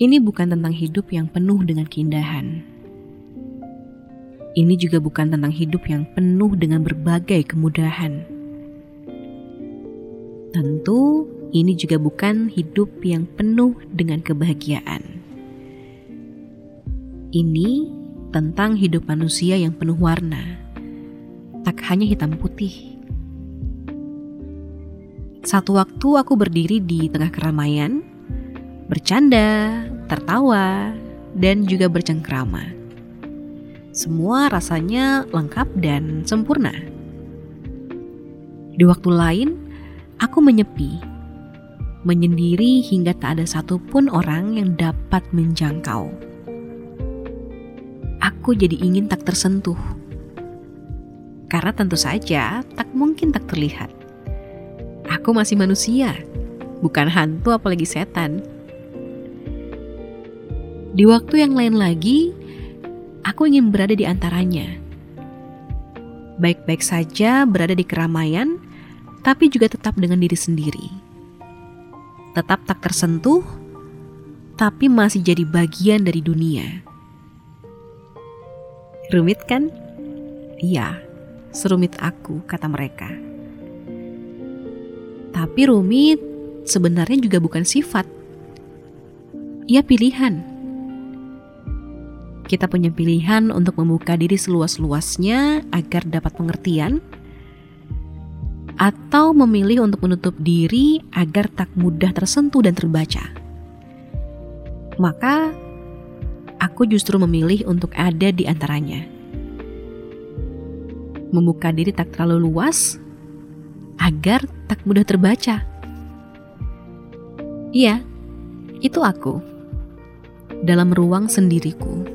Ini bukan tentang hidup yang penuh dengan keindahan. Ini juga bukan tentang hidup yang penuh dengan berbagai kemudahan. Tentu, ini juga bukan hidup yang penuh dengan kebahagiaan. Ini tentang hidup manusia yang penuh warna, tak hanya hitam putih. Satu waktu aku berdiri di tengah keramaian, bercanda, tertawa, dan juga bercengkrama. Semua rasanya lengkap dan sempurna. Di waktu lain, aku menyepi, menyendiri hingga tak ada satupun orang yang dapat menjangkau. Aku jadi ingin tak tersentuh, karena tentu saja tak mungkin tak terlihat. Aku masih manusia, bukan hantu apalagi setan. Di waktu yang lain lagi, aku ingin berada di antaranya. Baik-baik saja berada di keramaian, tapi juga tetap dengan diri sendiri. Tetap tak tersentuh, tapi masih jadi bagian dari dunia. Rumit kan? Iya, serumit aku, kata mereka. Tapi rumit sebenarnya juga bukan sifat. Ia pilihan. Kita punya pilihan untuk membuka diri seluas-luasnya agar dapat pengertian, atau memilih untuk menutup diri agar tak mudah tersentuh dan terbaca. Maka, aku justru memilih untuk ada di antaranya. Membuka diri tak terlalu luas agar tak mudah terbaca. Iya, itu aku. Dalam ruang sendiriku.